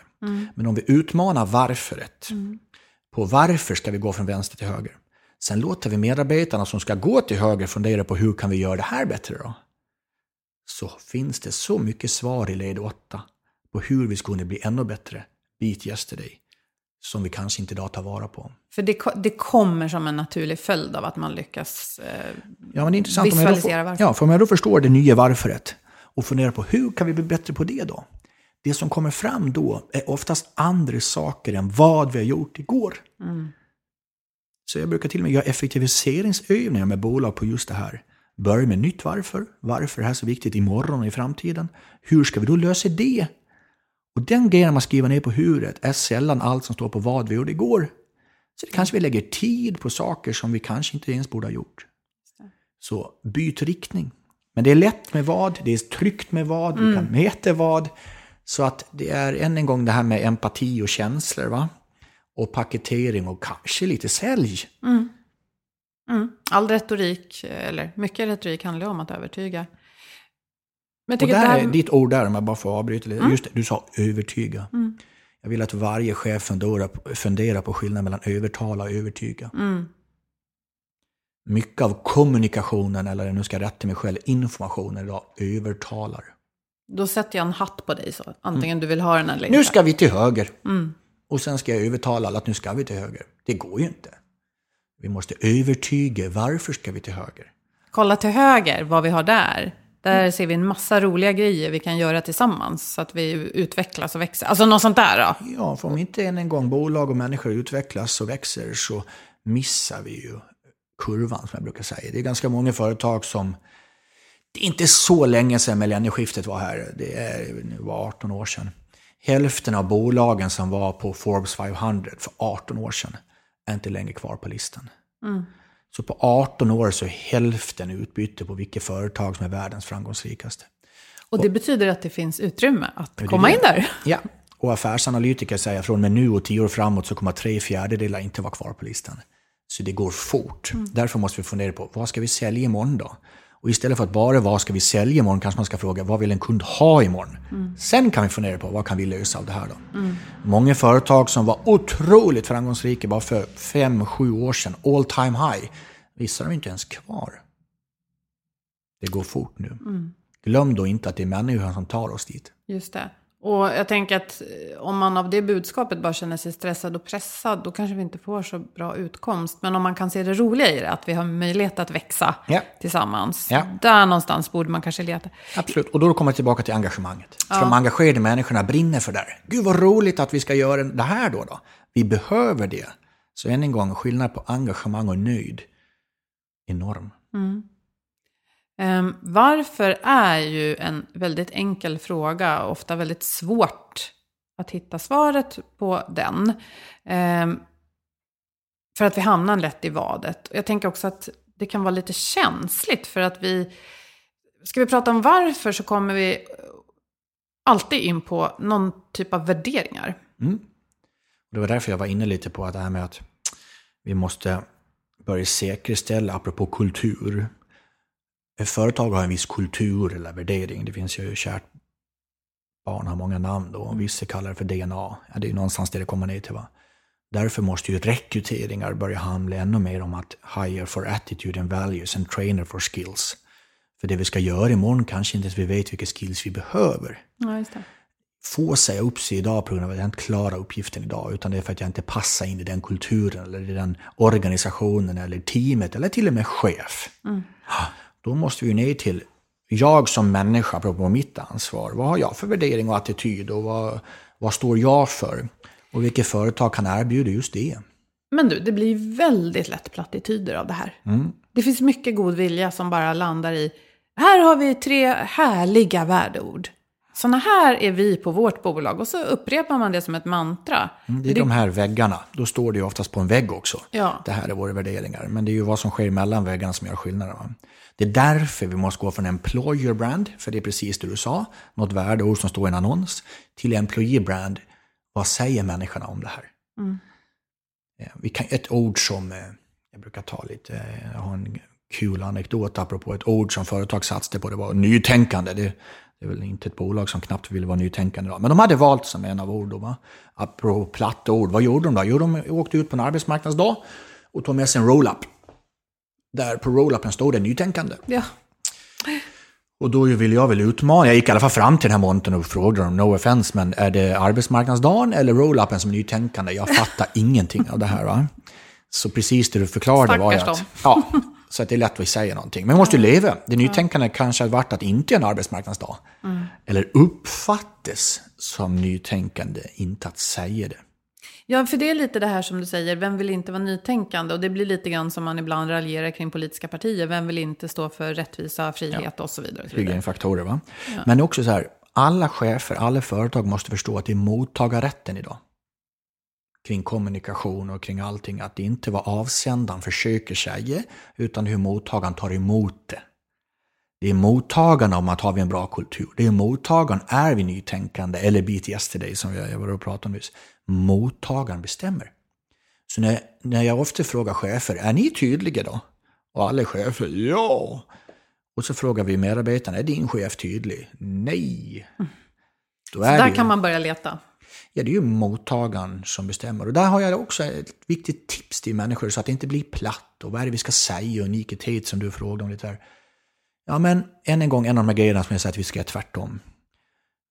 Men om vi utmanar varföret, på varför ska vi gå från vänster till höger? Sen låter vi medarbetarna som ska gå till höger fundera på hur kan vi göra det här bättre då? Så finns det så mycket svar i led 8 på hur vi kunna bli ännu bättre, beat yesterday, som vi kanske inte idag tar vara på. För det, det kommer som en naturlig följd av att man lyckas eh, Ja, men det är intressant Visualisera varför. ja, för om jag då förstår det nya varföret och funderar på hur kan vi bli bättre på det då? Det som kommer fram då är oftast andra saker än vad vi har gjort igår. Så jag brukar till och med göra effektiviseringsövningar med bolag på just det här. Börja med nytt varför. Varför är det här så viktigt imorgon och i framtiden? Hur ska vi då lösa det? Och den grejen man skriver ner på huvudet är sällan allt som står på vad vi gjorde igår. Så det kanske vi lägger tid på saker som vi kanske inte ens borde ha gjort. Så byt riktning. Men det är lätt med vad, det är tryggt med vad, vi kan mäta vad. Så att det är än en gång det här med empati och känslor. va? Och paketering och kanske lite sälj. All retorik, eller mycket retorik handlar om att övertyga. Men Och där här, är ditt ord där, om jag bara får avbryta lite. Just det, du sa övertyga. Jag vill att varje chef funderar på, funderar på skillnaden mellan övertala och övertyga. Mycket av kommunikationen, eller nu ska jag rätta mig själv, informationen idag övertalar. då sätter jag en hatt på dig så. Antingen du vill ha den eller inte. Nu ska vi till höger. Och sen ska jag övertala alla att nu ska vi till höger. Det går ju inte. Vi måste övertyga varför ska vi till höger. Kolla till höger vad vi har där. Där ser vi en massa roliga grejer vi kan göra tillsammans. Så att vi utvecklas och växer. Alltså något sånt där då. Ja, för om inte än en gång bolag och människor utvecklas och växer så missar vi ju kurvan som jag brukar säga. Det är ganska många företag som... Det är inte så länge sedan millennieskiftet var här. Det är, nu var 18 år sedan. Hälften av bolagen som var på Forbes 500 för 18 år sedan är inte längre kvar på listan. Så på 18 år så är hälften utbyte på vilka företag som är världens framgångsrikaste. Och det betyder att det finns utrymme att komma det. in där. Ja, och affärsanalytiker säger att från och med nu och tio år framåt så kommer tre fjärdedelar inte vara kvar på listan. Så det går fort. Därför måste vi fundera på vad ska vi sälja imorgon då? Och istället för att bara vad ska vi sälja imorgon kanske man ska fråga vad vill en kund ha imorgon? Sen kan vi fundera på vad kan vi lösa av det här då? Många företag som var otroligt framgångsrika bara för fem, sju år sedan, all time high, vissa är inte ens kvar. Det går fort nu. Glöm då inte att det är människan som tar oss dit. Just det. Och jag tänker att eh, om man av det budskapet bara känner sig stressad och pressad, då kanske vi inte får så bra utkomst. Men om man kan se det roliga i det, att vi har möjlighet att växa Ja. tillsammans. Ja. Där någonstans borde man kanske leta. Absolut, och då kommer jag tillbaka till engagemanget. För de engagerade människorna brinner för det här. Gud vad roligt att vi ska göra det här då. då. Vi behöver det. Så än en gång, skillnad på engagemang och nöjd. Enorm. Ehm, Ehm, varför är ju en väldigt enkel fråga, ofta väldigt svårt att hitta svaret på den. Ehm, för att vi hamnar lätt i vadet. Jag tänker också att det kan vara lite känsligt för att vi... Ska vi prata om varför så kommer vi alltid in på någon typ av värderingar. Mm. Det var därför jag var inne lite på att det här med att vi måste börja säkerställa, apropå kultur. Ett företag har en viss kultur eller värdering. Det finns ju kärt barn har många namn då. Och vissa kallar det för DNA. Ja, det är någonstans det det kommer ner till. Va? Därför måste ju rekryteringar börja handla ännu mer om att hire for attitude and values and trainer for skills. För det vi ska göra imorgon kanske inte ens vi vet vilka skills vi behöver. Ja. Få säga upp sig idag på grund av att jag inte klarar uppgiften idag, utan det är för att jag inte passar in i den kulturen, eller i den organisationen, eller teamet, eller till och med chef. Då måste vi ner till, jag som människa, apropå mitt ansvar, vad har jag för värdering och attityd och vad, vad står jag för? Och vilket företag kan erbjuda just det? Men du, det blir väldigt lätt plattityder av det här. Det finns mycket god vilja som bara landar i, här har vi tre härliga värdeord. Sådana här är vi på vårt bolag. Och så upprepar man det som ett mantra. Det är de här väggarna. Då står det ju oftast på en vägg också. Ja. Det här är våra värderingar. Men det är ju vad som sker mellan väggarna som gör skillnaden. va? Det är därför vi måste gå från employer brand, för det är precis det du sa, något värdeord som står i en annons, till employee brand. Vad säger människorna om det här? Eh, Vi kan, ett ord som, eh, jag brukar ta lite, eh, jag har en kul anekdot apropå ett ord som företag satsade på, det var nytänkande. Det, det är väl inte ett bolag som knappt vill vara nytänkande idag. Men de hade valt som en av orden. Va? Apropå platta ord, vad gjorde de då? Jo, de åkte ut på en arbetsmarknadsdag och tog med sig en roll-up. Där på roll-upen stod det nytänkande. Ja. Och då ville jag väl utmana, jag gick i alla fall fram till den här montern och frågade dem, no offense, men är det arbetsmarknadsdagen eller roll-upen som nytänkande? Jag fattar ingenting av det här. Va? Så precis det du förklarade var ju Stackars att... Ja, så att det är lätt att säga någonting. Men man måste ju leva. Det nytänkande kanske har varit att inte är en arbetsmarknadsdag. Eller uppfattas som nytänkande, inte att säga det. Ja, för det är lite det här som du säger, vem vill inte vara nytänkande? Och det blir lite grann som man ibland raljerar kring politiska partier. Vem vill inte stå för rättvisa, frihet och så vidare. Och så vidare. Hygienfaktorer. Va? Men det är också så här, alla chefer, alla företag måste förstå att det är mottagarrätten idag. Kring kommunikation och kring allting. Att det inte vad avsändaren försöker säga, utan hur mottagaren tar emot det. Det är mottagarna om att har vi en bra kultur. Det är mottagaren, är vi nytänkande, eller beat yesterday som jag var och pratade om nyss. Mottagaren bestämmer. Så när, när jag ofta frågar chefer, är ni tydliga då? Och alla chefer, ja. Och så frågar vi medarbetarna, är din chef tydlig? Nej. Då Så där ju- kan man börja leta. Ja, det är ju mottagaren som bestämmer. Och där har jag också ett viktigt tips till människor så att det inte blir platt. Och vad är det vi ska säga? Och unikitet som du frågade om lite här. Ja, men än en gång, en av de här grejerna som jag säger att vi ska göra tvärtom.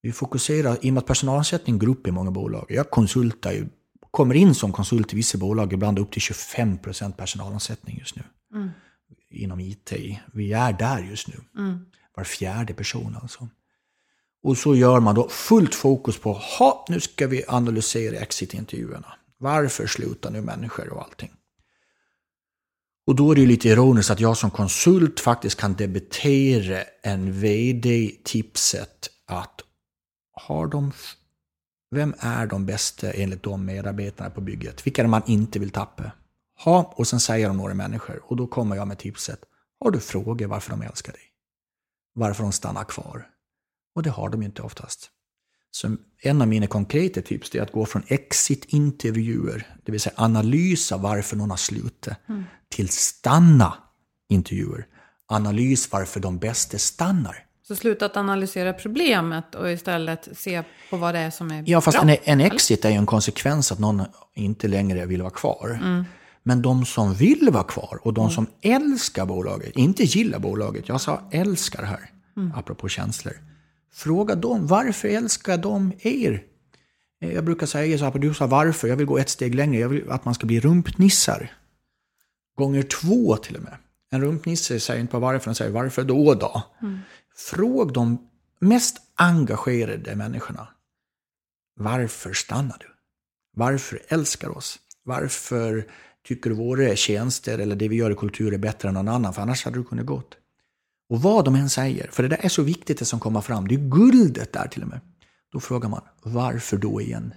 Vi fokuserar, i och med att personalomsättning går upp i många bolag. Jag konsultar ju, kommer in som konsult i vissa bolag, ibland upp till 25% personalomsättning just nu. Inom IT. Vi är där just nu. Var fjärde person alltså. Och så gör man då fullt fokus på, ha, nu ska vi analysera exitintervjuerna. Varför slutar nu människor och allting? Och då är det ju lite ironiskt att jag som konsult faktiskt kan debitera en vd tipset att har de, vem är de bästa enligt de medarbetarna på bygget? Vilka är det man inte vill tappa? Ha, och sen säger de några människor och då kommer jag med tipset. Har du frågor varför de älskar dig? Varför de stannar kvar? Och det har de ju inte oftast. Så en av mina konkreta tips är att gå från exit-intervjuer, det vill säga analysa varför någon har slutat, till stanna-intervjuer. Analys varför de bästa stannar. Så sluta att analysera problemet och istället se på vad det är som är Ja, fast bra. en, en exit är ju en konsekvens att någon inte längre vill vara kvar. Men de som vill vara kvar och de som älskar bolaget, inte gillar bolaget, jag sa älskar här, apropå känslor. Fråga dem, varför älskar de er? Eh, Jag brukar säga så här, du sa varför, jag vill gå ett steg längre, jag vill att man ska bli rumpnissar. Gånger två till och med. En rumpnisse säger inte bara varför, den säger varför då då? Fråg de mest engagerade människorna. Varför stannar du? Varför älskar oss? Varför tycker du våra tjänster eller det vi gör i kultur är bättre än någon annan? För annars hade du kunnat gått. Och vad de än säger, för det där är så viktigt det som kommer fram. Det är guldet där till och med. Då frågar man, varför då igen?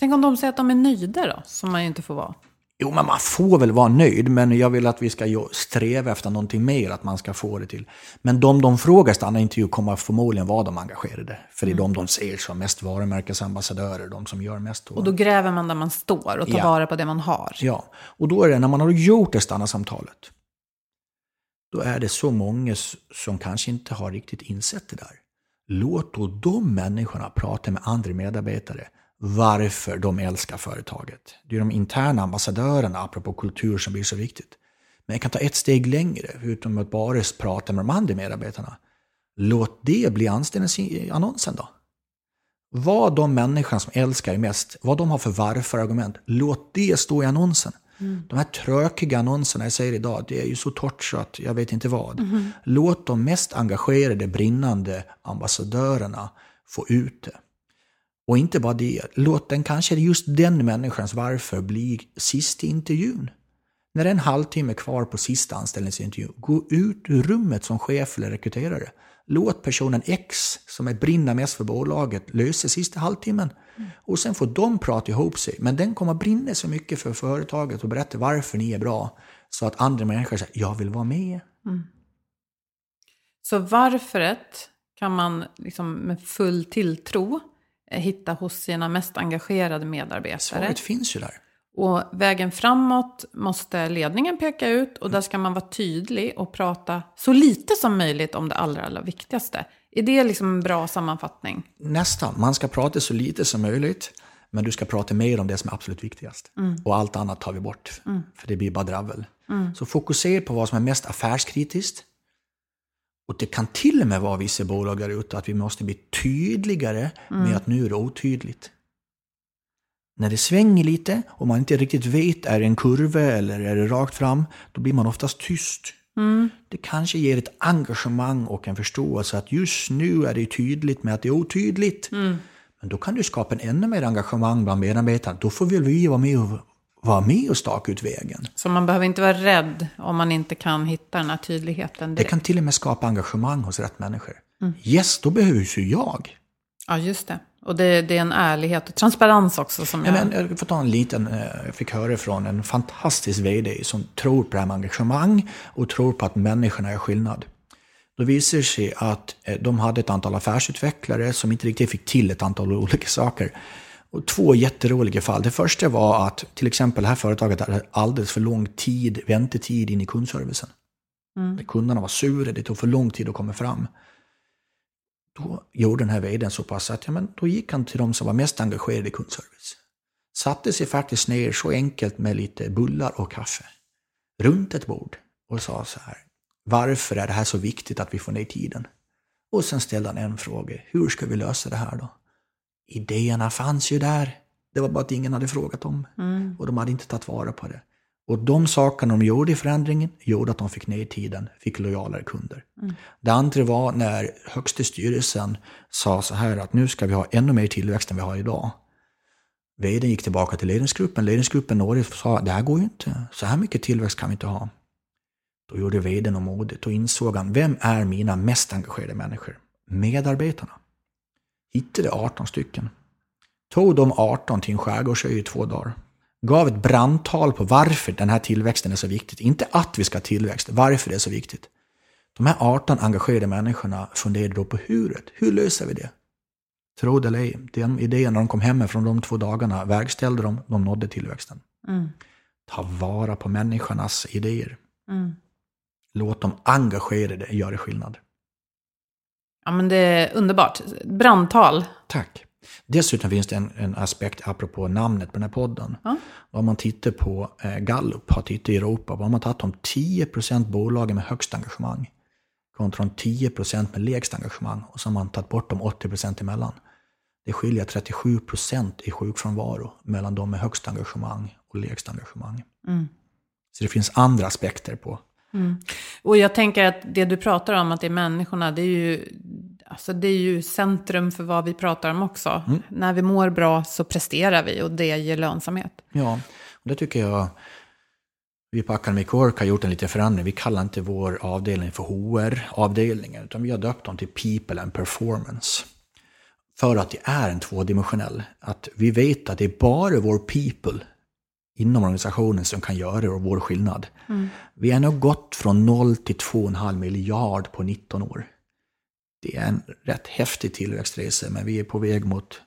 Tänk om de säger att de är nöjda då, som man ju inte får vara. Jo, men man får väl vara nöjd, men jag vill att vi ska sträva efter någonting mer, att man ska få det till. Men de de frågar stannar intervju kommer förmodligen vara de engagerade. För det är mm. de de ser som mest varumärkesambassadörer, de som gör mest. Och då gräver man där man står och tar ja. vara på det man har. Ja, och då är det när man har gjort det standardsamtalet, då är det så många som kanske inte har riktigt insett det där. Låt då de människorna prata med andra medarbetare varför de älskar företaget. Det är de interna ambassadörerna, apropå kultur, som blir så viktigt. Men jag kan ta ett steg längre, utom att bara prata med de andra medarbetarna. Låt det bli anställningsannonsen då. Vad de människorna som älskar mest, vad de har för varför-argument, låt det stå i annonsen. Mm. De här trökiga annonserna jag säger idag, det är ju så torrt så att jag vet inte vad. Mm. Låt de mest engagerade, brinnande ambassadörerna få ut det. Och inte bara det, låt den kanske just den människans varför bli sist i intervjun. När det är en halvtimme kvar på sista anställningsintervjun, gå ut ur rummet som chef eller rekryterare. Låt personen X, som är brinner mest för bolaget, lösa sista halvtimmen. Mm. Och sen får de prata ihop sig. Men den kommer brinna så mycket för företaget och berätta varför ni är bra. Så att andra människor säger, jag vill vara med. Mm. Så varföret kan man liksom med full tilltro Eh, hitta hos sina mest engagerade medarbetare. Svaret finns ju där. Och vägen framåt måste ledningen peka ut och där ska man vara tydlig och prata så lite som möjligt om det allra, allra viktigaste. Är det liksom en bra sammanfattning? Nästan. Man ska prata så lite som möjligt, men du ska prata mer om det som är absolut viktigast. Mm. Och allt annat tar vi bort, mm. för det blir bara dravel. Mm. Så fokusera på vad som är mest affärskritiskt och det kan till och med vara vissa bolag där ute att vi måste bli tydligare mm. med att nu är det otydligt. När det svänger lite och man inte riktigt vet, är det en kurva eller är det rakt fram? Då blir man oftast tyst. Mm. Det kanske ger ett engagemang och en förståelse att just nu är det tydligt med att det är otydligt. Mm. Men då kan du skapa en ännu mer engagemang bland medarbetarna. Då får väl vi vara med och vara med och staka ut vägen. Så man behöver inte vara rädd om man inte kan hitta den här tydligheten direkt. Det kan till och med skapa engagemang hos rätt människor. Mm. Yes, då behövs ju jag. Ja, just det. Och det, det, är en ärlighet och transparens också som jag... Ja, men jag får ta en liten, eh, jag fick höra från en fantastisk vd som tror på det här med engagemang och tror på att människorna är skillnad. Då visar det sig att eh, de hade ett antal affärsutvecklare som inte riktigt fick till ett antal olika saker. Och två jätteroliga fall. Det första var att till exempel det här företaget hade alldeles för lång tid, väntetid in i kundservicen. Mm. Kunderna var sura, det tog för lång tid att komma fram. Då gjorde den här vdn så pass att ja, men då gick han till de som var mest engagerade i kundservice. Satte sig faktiskt ner så enkelt med lite bullar och kaffe runt ett bord och sa så här. Varför är det här så viktigt att vi får ner tiden? Och sen ställde han en fråga. Hur ska vi lösa det här då? idéerna fanns ju där. Det var bara att ingen hade frågat om. Mm. Och de hade inte tagit vara på det. Och de sakerna de gjorde i förändringen gjorde att de fick ner tiden, fick lojalare kunder. Mm. Det andra var när högsta styrelsen sa så här att nu ska vi ha ännu mer tillväxt än vi har idag. Vdn gick tillbaka till ledningsgruppen. Ledningsgruppen Norge sa det här går ju inte. Så här mycket tillväxt kan vi inte ha. Då gjorde vdn och modet och insåg han, vem är mina mest engagerade människor? Medarbetarna hittade 18 stycken. Tog de 18 till en skärgårdsö i två dagar. Gav ett brandtal på varför den här tillväxten är så viktigt. Inte att vi ska ha tillväxt, varför det är så viktigt. De här 18 engagerade människorna funderade då på huret. Hur löser vi det? Tro det eller ej, den idén när de kom hem från de två dagarna verkställde de, de nådde tillväxten. Mm. Ta vara på människornas idéer. Mm. Låt dem engagerade göra skillnad. Ja, men det är underbart. Brandtal. Tack. Dessutom finns det en, en aspekt apropå namnet på den här podden. Ja. Om man tittar på eh, Gallup, har tittat i Europa, vad har man tagit om 10% bolagen med högst engagemang kontra de 10% med lägst engagemang och så har man tagit bort de 80% emellan. Det skiljer 37% i sjukfrånvaro mellan de med högst engagemang och lägst engagemang. Mm. Så det finns andra aspekter på Mm. Och jag tänker att det du pratar om, att det är människorna, det är ju, alltså det är ju centrum för vad vi pratar om också. Mm. När vi mår bra så presterar vi och det ger lönsamhet. Ja, och det tycker jag vi på Academic Work har gjort en liten förändring. Vi kallar inte vår avdelning för HR-avdelningen, utan vi har döpt dem till People and Performance. För att det är en tvådimensionell. Att vi vet att det är bara vår people inom organisationen som kan göra vår skillnad. Mm. Vi har nog gått från 0 till 2,5 miljard på 19 år. Det är en rätt häftig tillväxtresa, men vi är på väg mot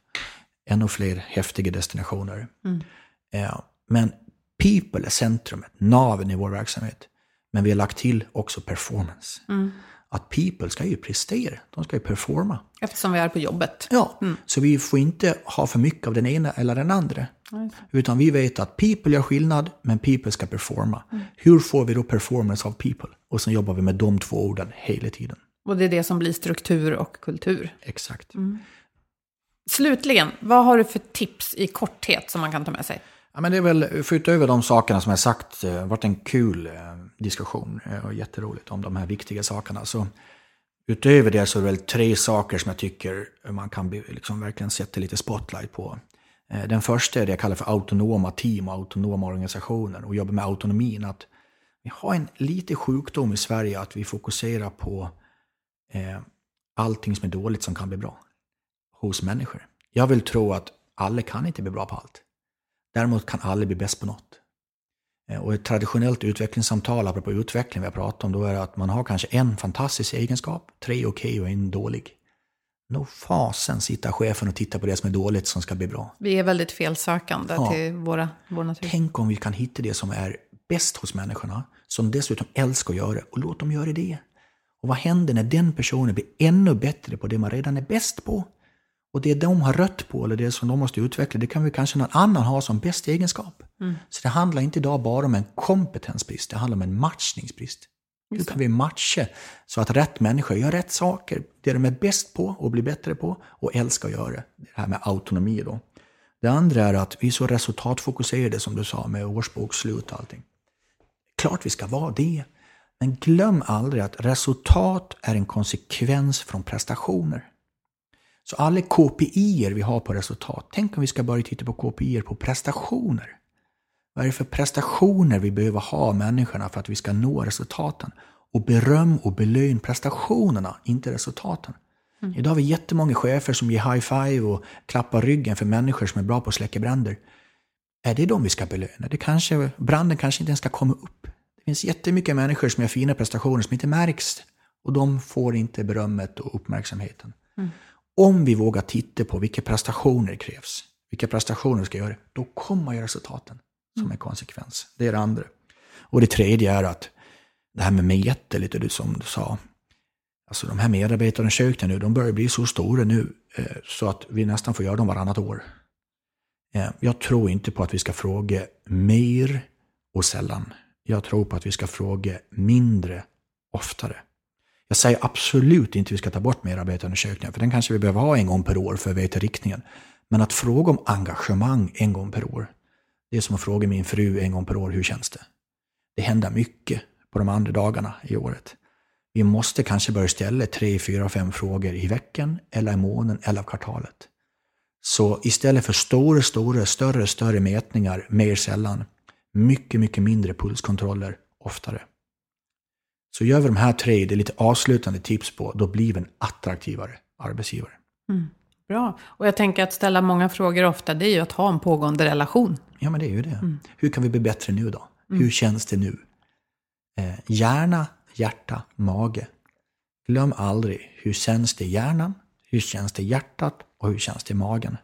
ännu fler häftiga destinationer. Mm. Ja, men people är centrumet, naven i vår verksamhet. Men vi har lagt till också performance. Mm. Att people ska ju prestera, de ska ju performa. Eftersom vi är på jobbet. Ja, mm. så vi får inte ha för mycket av den ena eller den andra. Utan vi vet att people gör skillnad, men people ska performa. Mm. Hur får vi då performance av people? Och sen jobbar vi med de två orden hela tiden. Och det är det som blir struktur och kultur. Exakt. Mm. Slutligen, vad har du för tips i korthet som man kan ta med sig? Ja, men det är väl, för utöver de sakerna som jag sagt, det eh, har varit en kul eh, diskussion eh, och jätteroligt om de här viktiga sakerna. Så utöver det så är det väl tre saker som jag tycker man kan liksom verkligen sätta lite spotlight på. Den första är det jag kallar för autonoma team och autonoma organisationer och jobba med autonomin. Att vi har en lite sjukdom i Sverige att vi fokuserar på eh, allting som är dåligt som kan bli bra hos människor. Jag vill tro att alla kan inte bli bra på allt. Däremot kan alla bli bäst på något. Eh, och ett traditionellt utvecklingssamtal, apropå utveckling vi har pratat om, då är det att man har kanske en fantastisk egenskap, tre okej okay och en dålig. Nå fasen sitta chefen och titta på det som är dåligt som ska bli bra. Vi är väldigt felsökande ja. till våra, vår natur. Tänk om vi kan hitta det som är bäst hos människorna, som dessutom älskar att göra, och låt dem göra det. Och vad händer när den personen blir ännu bättre på det man redan är bäst på? Och det de har rött på, eller det som de måste utveckla, det kan vi kanske någon annan ha som bäst egenskap. Mm. Så det handlar inte idag bara om en kompetensbrist, det handlar om en matchningsbrist. Hur kan vi matcha så att rätt människor gör rätt saker, det de är bäst på och blir bättre på och älskar att göra. Det här med autonomi då. Det andra är att vi är så resultatfokuserade som du sa med årsbokslut och allting. Klart vi ska vara det. Men glöm aldrig att resultat är en konsekvens från prestationer. Så alla KPI vi har på resultat, tänk om vi ska börja titta på KPI på prestationer. Vad är det för prestationer vi behöver ha människorna för att vi ska nå resultaten? Och beröm och belön prestationerna, inte resultaten. Mm. Idag har vi jättemånga chefer som ger high-five och klappar ryggen för människor som är bra på att släcka bränder. Är det de vi ska belöna? Det kanske, branden kanske inte ens ska komma upp. Finns jättemycket människor som gör fina prestationer som inte märks. Och de får inte berömmet och uppmärksamheten. Mm. Om vi vågar titta på vilka prestationer krävs, vilka prestationer vi ska göra, då kommer ju resultaten som en konsekvens. Det är det andra. Och det tredje är att det här med meta, lite du som du sa. Alltså de här medarbetarundersökningarna nu, de börjar bli så stora nu eh, så att vi nästan får göra dem varannat år. Eh, jag tror inte på att vi ska fråga mer och sällan. Jag tror på att vi ska fråga mindre oftare. Jag säger absolut inte att vi ska ta bort medarbetarundersökningar, för den kanske vi behöver ha en gång per år för att veta riktningen. Men att fråga om engagemang en gång per år, det är som att fråga min fru en gång per år, hur känns det? Det händer mycket på de andra dagarna i året. Vi måste kanske börja ställa tre, fyra, fem frågor i veckan, eller i månaden, eller av kvartalet. Så istället för stora, stora, större, större mätningar mer sällan, mycket, mycket mindre pulskontroller oftare. Så gör vi de här tre, det är lite avslutande tips på, då blir vi en attraktivare arbetsgivare. Mm. Bra. Och jag tänker att ställa många frågor ofta, det är ju att ha en pågående relation. Ja, men det är ju det. Mm. Hur kan vi bli bättre nu då? Mm. Hur känns det nu? Eh, hjärna, hjärta, mage. Glöm aldrig, hur känns det i hjärnan? Hur känns det i hjärtat? Och hur känns det i magen?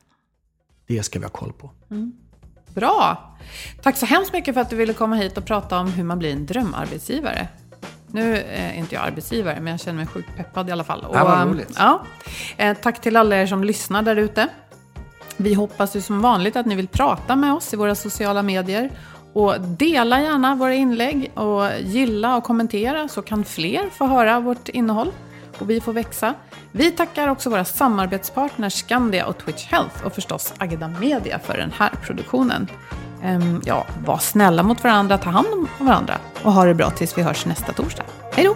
Det ska vi ha koll på. Mm. Bra! Tack så hemskt mycket för att du ville komma hit och prata om hur man blir en drömarbetsgivare. Nu är inte jag arbetsgivare, men jag känner mig sjukt peppad i alla fall. Roligt. Ja, eh, tack till alla er som lyssnar där ute. Vi hoppas ju som vanligt att ni vill prata med oss i våra sociala medier. Och dela gärna våra inlägg och gilla och kommentera så kan fler få höra vårt innehåll och vi får växa. Vi tackar också våra samarbetspartners Skandia och Twitch Health och förstås Agda Media för den här produktionen. Ehm, ja, var snälla mot varandra, ta hand om varandra och ha det bra tills vi hörs nästa torsdag. Hej då!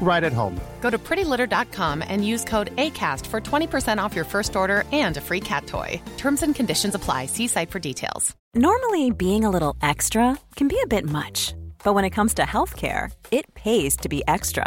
right at home. Go to prettylitter.com and use code ACAST for 20% off your first order and a free cat toy. Terms and conditions apply. See site for details. Normally, being a little extra can be a bit much, but when it comes to healthcare, it pays to be extra.